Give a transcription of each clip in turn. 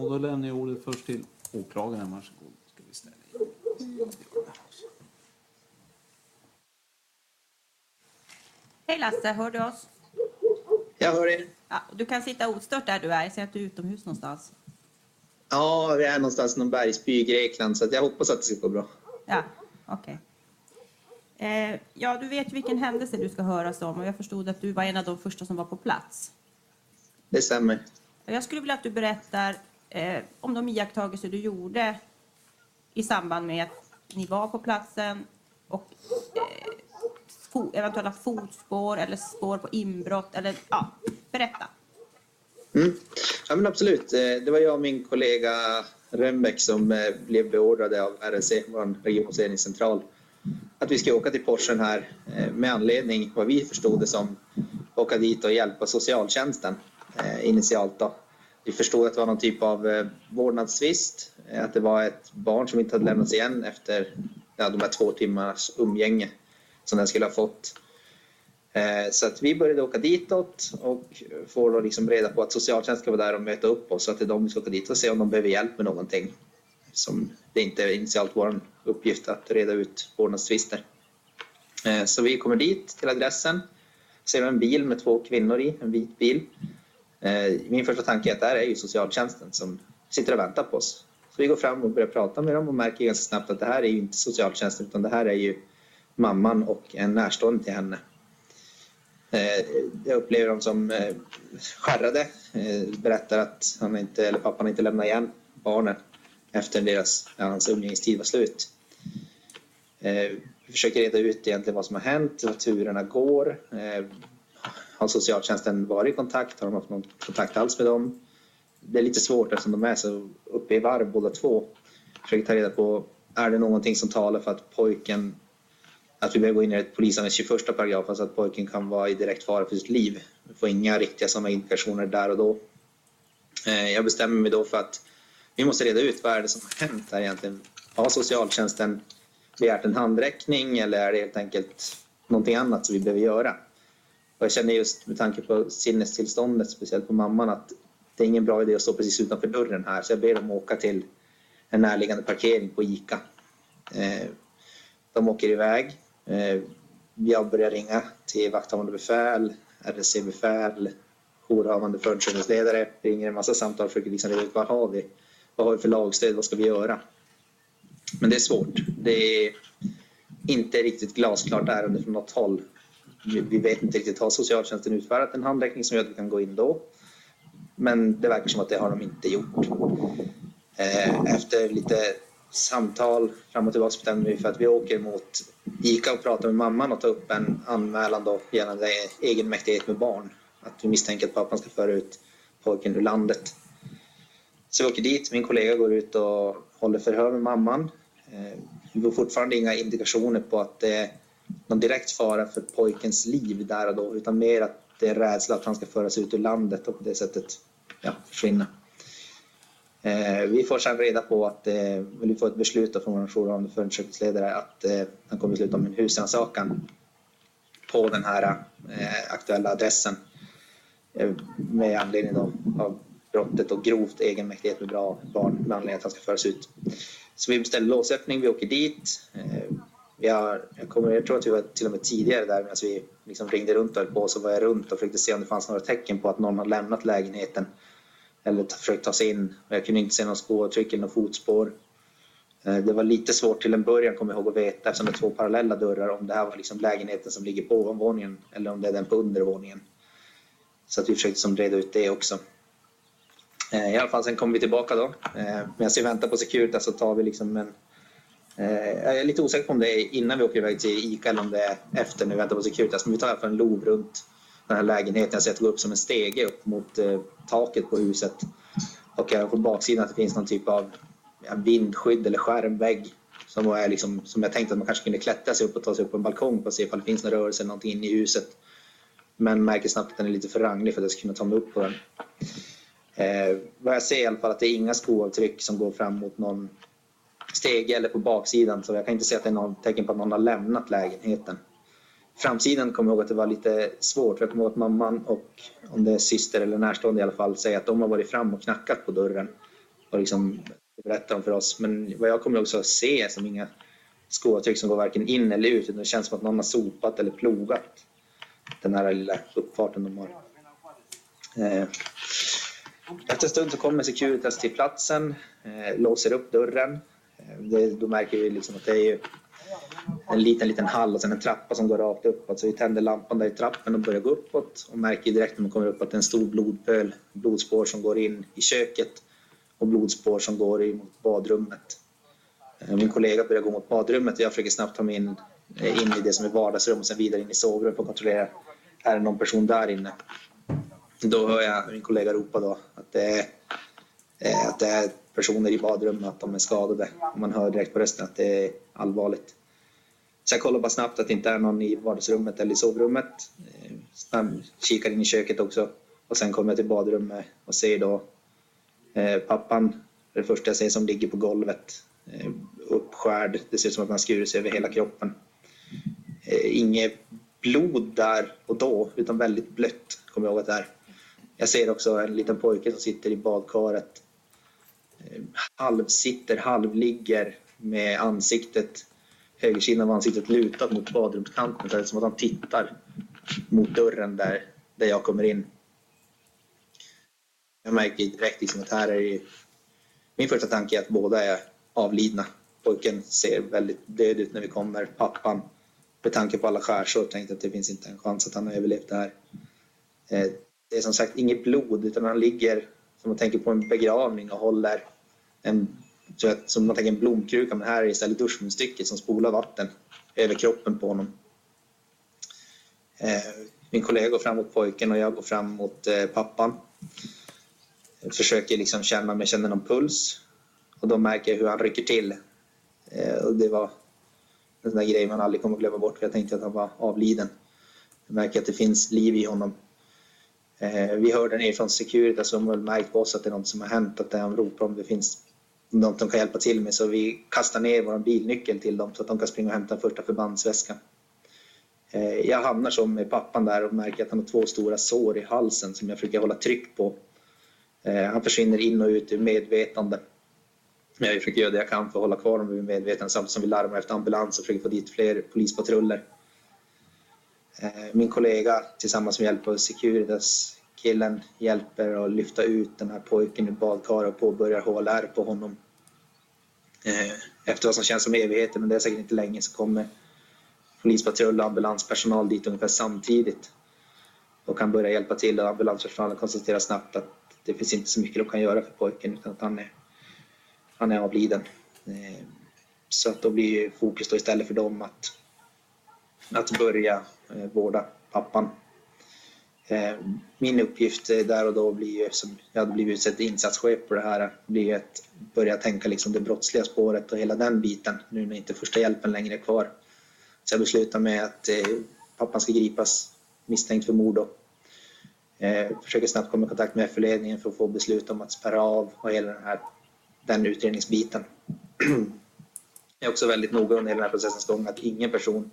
Och då lämnar jag ordet först till åklagaren. Varsågod. Ska vi ställa in. Hej Lasse, hör du oss? Jag hör er. Ja, du kan sitta ostört där du är. Jag ser att du är utomhus någonstans. Ja, vi är någonstans i någon bergsby i Grekland så jag hoppas att det ska gå bra. Ja, okej. Eh, ja, du vet vilken händelse du ska höras om och jag förstod att du var en av de första som var på plats. Det stämmer. Jag skulle vilja att du berättar eh, om de iakttagelser du gjorde i samband med att ni var på platsen och eh, fo eventuella fotspår eller spår på inbrott eller ja, berätta. Mm. Ja, men absolut. Eh, det var jag och min kollega Rembäck som eh, blev beordrade av RSC, vår regionsledningscentral, att vi ska åka till Porschen här eh, med anledning, vad vi förstod det som, åka dit och hjälpa socialtjänsten initialt. Då. Vi förstod att det var någon typ av eh, vårdnadstvist, eh, att det var ett barn som inte hade lämnats igen efter ja, de här två timmars umgänge som den skulle ha fått. Eh, så att vi började åka ditåt och får då liksom reda på att socialtjänsten ska vara där och möta upp oss. Så att det är de vi ska åka dit och se om de behöver hjälp med någonting. Som det inte är initialt vår uppgift att reda ut vårdnadstvister. Så vi kommer dit till adressen. Ser en bil med två kvinnor i, en vit bil. Eh, min första tanke är att det här är ju socialtjänsten som sitter och väntar på oss. Så vi går fram och börjar prata med dem och märker ganska snabbt att det här är ju inte socialtjänsten utan det här är ju mamman och en närstående till henne. Eh, jag upplever dem som eh, skärrade. Berättar att han inte, eller pappan inte lämnar igen barnen efter deras, hans umgängestid var slut. Vi försöker reda ut egentligen vad som har hänt, hur turerna går. Har socialtjänsten varit i kontakt? Har de haft någon kontakt alls med dem? Det är lite svårt eftersom de är så uppe i varv båda två. Försöker ta reda på, är det någonting som talar för att pojken att vi behöver gå in i ett polisanmälan 21 paragraf, alltså att pojken kan vara i direkt fara för sitt liv. Vi får inga riktiga sådana indikationer där och då. Eh, jag bestämmer mig då för att vi måste reda ut vad är det som har hänt här egentligen. Har socialtjänsten begärt en handräckning eller är det helt enkelt någonting annat som vi behöver göra? Och jag känner just med tanke på sinnestillståndet, speciellt på mamman, att det är ingen bra idé att stå precis utanför dörren här. Så jag ber dem åka till en närliggande parkering på ICA. Eh, de åker iväg. Eh, jag börjar ringa till vakthavande befäl, RSC-befäl, jourhavande förundersökningsledare. Ringer en massa samtal och försöker liksom reda ut vad har vi? Vad har vi för lagstöd? Vad ska vi göra? Men det är svårt. Det är inte riktigt glasklart ärende från något håll. Vi vet inte riktigt, har socialtjänsten utfärdat en handräckning som gör att vi kan gå in då? Men det verkar som att det har de inte gjort. Eh, efter lite samtal fram och tillbaka bestämde vi för att vi åker mot ICA och pratar med mamman och tar upp en anmälan då gällande egenmäktighet med barn. Att vi misstänker att pappan ska föra ut pojken ur landet. Så vi åker dit, min kollega går ut och håller förhör med mamman. Eh, vi får fortfarande inga indikationer på att det är någon direkt fara för pojkens liv där och då, utan mer att det är rädsla att han ska föras ut ur landet och på det sättet ja, försvinna. Eh, Vi får sedan reda på att eh, vi får ett beslut från vår jourhavande förundersökningsledare att eh, han kommer besluta om en husrannsakan på den här eh, aktuella adressen eh, med anledning då av brottet och grovt egenmäktighet med bra barn med anledning att han ska föras ut. Så vi beställer låsöppning, vi åker dit. Eh, vi har, jag, kommer, jag tror att vi var till och med tidigare där medan vi liksom ringde runt och höll på så var jag runt och försökte se om det fanns några tecken på att någon har lämnat lägenheten eller försökt ta sig in. Jag kunde inte se något spårtryck eller något fotspår. Eh, det var lite svårt till en början, kommer jag ihåg, att veta eftersom det är två parallella dörrar om det här var liksom lägenheten som ligger på ovanvåningen eller om det är den på undervåningen. Så att vi försökte som reda ut det också. Eh, I alla fall, sen kommer vi tillbaka då. Eh, medan vi väntar på Securitas så tar vi liksom en... Eh, jag är lite osäker på om det är innan vi åker iväg till ICA eller om det är efter när vi väntar på Securitas. Men vi tar i alla fall en lov runt den här lägenheten. Jag ser att det går upp som en stege upp mot eh, taket på huset. Och även på baksidan att det finns någon typ av vindskydd eller skärmvägg. Som, är liksom, som jag tänkte att man kanske kunde klättra sig upp och ta sig upp på en balkong för att se ifall det finns någon rörelse eller någonting inne i huset. Men märker snabbt att den är lite för ranglig för att jag ska kunna ta mig upp på den. Eh, vad jag ser i alla fall att det är inga skoavtryck som går fram mot någon stege eller på baksidan så jag kan inte se att det är något tecken på att någon har lämnat lägenheten. Framsidan kommer jag ihåg att det var lite svårt. Jag kommer ihåg att mamman och om det är syster eller närstående i alla fall säger att de har varit fram och knackat på dörren och liksom berättat om för oss. Men vad jag kommer också att se som inga skoavtryck som går varken in eller ut. Utan det känns som att någon har sopat eller plogat den här lilla uppfarten de har. Eh, efter en stund så kommer Securitas till platsen, eh, låser upp dörren. Det, då märker vi liksom att det är en liten, liten hall och sen en trappa som går rakt uppåt. Så vi tänder lampan där i trappen och börjar gå uppåt och märker direkt när man kommer upp att det är en stor blodpöl, blodspår som går in i köket och blodspår som går in mot badrummet. Eh, min kollega börjar gå mot badrummet och jag försöker snabbt ta mig in, eh, in i det som är vardagsrum och sen vidare in i sovrummet för att kontrollera, är det någon person där inne? Då hör jag min kollega ropa då att det är, eh, att det är personer i badrummet, att de är skadade. Man hör direkt på rösten att det är allvarligt. Så jag kollar bara snabbt att det inte är någon i vardagsrummet eller i sovrummet. Eh, snabb, kikar in i köket också och sen kommer jag till badrummet och ser då eh, pappan, det första jag ser som ligger på golvet Eh, uppskärd. Det ser ut som att han skurit sig över hela kroppen. Eh, inget blod där och då, utan väldigt blött, kommer jag ihåg att det är. Jag ser också en liten pojke som sitter i badkaret. Halvsitter, halvligger med ansiktet, högersidan av ansiktet lutat mot badrumskanten. Det är som att han tittar mot dörren där, där jag kommer in. Jag märker direkt liksom att här är ju... min första tanke är att båda är avlidna. Pojken ser väldigt död ut när vi kommer. Pappan, med tanke på alla skärsår, tänkte att det finns inte en chans att han har överlevt det här. Eh, det är som sagt inget blod, utan han ligger som man tänker på en begravning och håller en, som man tänker typ en blomkruka, men här är istället duschmunstycket som spolar vatten över kroppen på honom. Eh, min kollega går fram mot pojken och jag går fram mot eh, pappan. Jag försöker liksom känna om jag känner någon puls. Och då märker jag hur han rycker till. Eh, och det var en sån där grej man aldrig kommer att glömma bort för jag tänkte att han var avliden. Jag märker att det finns liv i honom. Vi hörde nerifrån Securitas som har märkt på oss att det är något som har hänt, att det han ropar om det finns något de kan hjälpa till med. Så vi kastar ner vår bilnyckel till dem så att de kan springa och hämta första förbandsväskan. Eh, jag hamnar som med pappan där och märker att han har två stora sår i halsen som jag försöker hålla tryck på. Eh, han försvinner in och ut ur medvetande. Jag försöker göra det jag kan för att hålla kvar dem ur medvetande samtidigt som vi larmar efter ambulans och försöker få dit fler polispatruller. Eh, min kollega tillsammans med hjälp av Securitas killen hjälper att lyfta ut den här pojken ur badkaret och påbörjar HLR på honom. Eh, efter vad som känns som evigheter, men det är säkert inte länge, så kommer polispatrull och ambulanspersonal dit ungefär samtidigt och kan börja hjälpa till och ambulanspersonalen konstaterar snabbt att det finns inte så mycket de kan göra för pojken utan att han är han är avliden. Eh, så att då blir fokus då istället för dem att, att börja eh, vårda pappan. Eh, min uppgift eh, där och då blir ju, som jag hade blivit utsedd insatschef på det här, blir att börja tänka liksom det brottsliga spåret och hela den biten nu när inte första hjälpen längre är kvar. Så jag beslutar mig att eh, pappan ska gripas misstänkt för mord. Och, försöker snabbt komma i kontakt med FU-ledningen för att få beslut om att spärra av och hela den här den utredningsbiten. Jag är också väldigt noga under hela den här processens gång att ingen person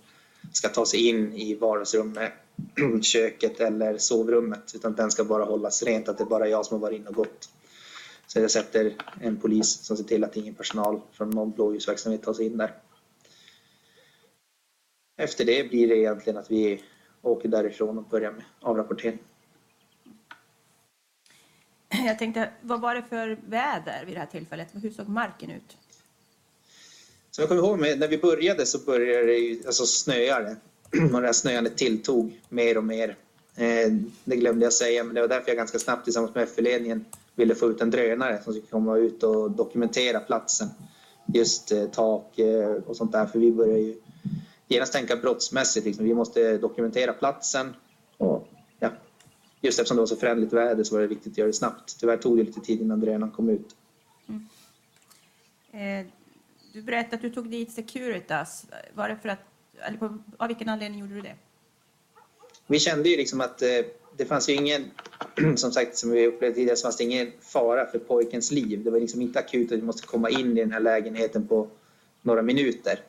ska ta sig in i vardagsrummet, köket eller sovrummet utan den ska bara hållas rent, att det är bara jag som har varit inne och gått. Så jag sätter en polis som ser till att ingen personal från någon blåljusverksamhet tar sig in där. Efter det blir det egentligen att vi åker därifrån och börjar med avrapportering. Jag tänkte, vad var det för väder vid det här tillfället? Hur såg marken ut? Som jag kommer ihåg, när vi började så började det ju, alltså snöa det. Och det här snöandet tilltog mer och mer. Eh, det glömde jag säga, men det var därför jag ganska snabbt tillsammans med FU-ledningen ville få ut en drönare som skulle komma ut och dokumentera platsen. Just eh, tak eh, och sånt där, för vi började ju genast tänka brottsmässigt. Liksom. Vi måste dokumentera platsen och just eftersom det var så förändligt väder så var det viktigt att göra det snabbt. Tyvärr tog det lite tid innan drönaren kom ut. Mm. Eh, du berättade att du tog dit Securitas. Var det för att, eller på, av vilken anledning gjorde du det? Vi kände ju liksom att eh, det fanns ju ingen, som sagt som vi upplevde tidigare, så fanns det ingen fara för pojkens liv. Det var liksom inte akut att vi måste komma in i den här lägenheten på några minuter.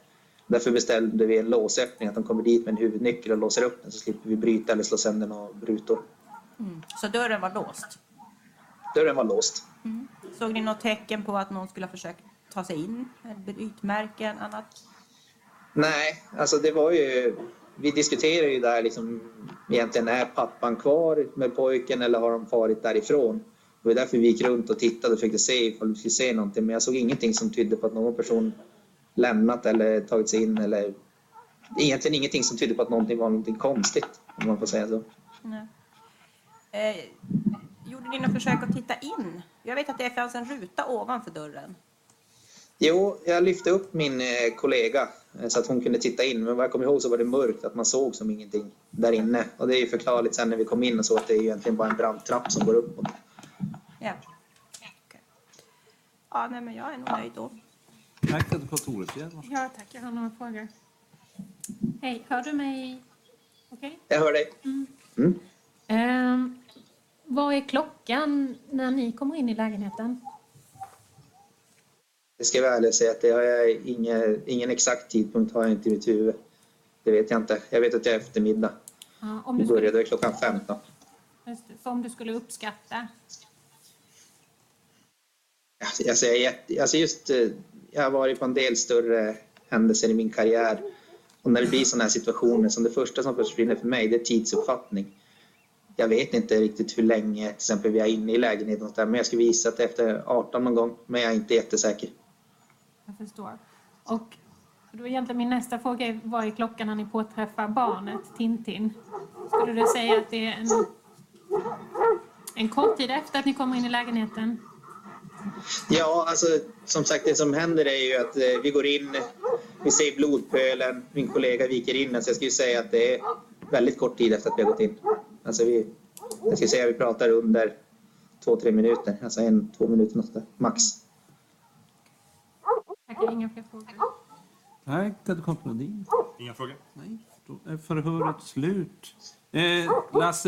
Därför beställde vi en låsöppning, att de kommer dit med en huvudnyckel och låser upp den så slipper vi bryta eller slå sönder några rutor. Mm. Så dörren var låst? Dörren var låst. Såg ni något tecken på att någon skulle ha försökt ta sig in? Brytmärken, annat? Nej, alltså det var ju... Vi diskuterade ju där liksom egentligen är pappan kvar med pojken eller har de farit därifrån? Det var därför vi gick runt och tittade och försökte se ifall vi skulle se någonting. Men jag såg ingenting som tydde på att någon person lämnat eller tagit sig in eller egentligen ingenting som tydde på att någonting var någonting konstigt om man får säga så. Nej. Eh, gjorde ni något försök att titta in? Jag vet att det fanns en ruta ovanför dörren. Jo, jag lyfte upp min eh, kollega eh, så att hon kunde titta in. Men vad jag kommer ihåg så var det mörkt, att man såg som ingenting där inne. Och det är ju förklarligt sen när vi kom in och så att det är egentligen bara en brandtrapp som går uppåt. Ja. Okej. Ja, nej, men jag är nog nöjd då. Tack att du pratade Orefjärd. Varsågod. Ja, tack. Jag har några frågor. Hej, hör du mig? Okej. Jag hör dig. Mm. Ehm, vad är klockan när ni kommer in i lägenheten? Det ska jag vara ärlig och säga att det har jag ingen, ingen exakt tidpunkt har jag inte i mitt huvud. Det vet jag inte. Jag vet att det är eftermiddag. Ja, om, du skulle, började klockan 15. just det, om du skulle uppskatta. Alltså, alltså, jag, alltså just, eh, jag har varit på en del större händelser i min karriär. Och när det blir sådana här situationer, som det första som försvinner för mig, det är tidsuppfattning. Jag vet inte riktigt hur länge till exempel vi är inne i lägenheten, men jag skulle visa att efter 18 någon gång, men jag är inte jättesäker. Jag förstår. Och då är egentligen min nästa fråga är, vad är klockan när ni påträffar barnet, Tintin? Skulle du säga att det är en, en kort tid efter att ni kommer in i lägenheten? Ja, alltså som sagt det som händer är ju att eh, vi går in, vi ser blodpölen, min kollega viker in den, så jag skulle säga att det är väldigt kort tid efter att vi har gått in. Alltså vi, jag skulle säga att vi pratar under två, tre minuter, alltså en, två minuter något max. Inga fler frågor. Du kom Flodin. Inga frågor? Nej, då är förhöret slut. Eh, Lasse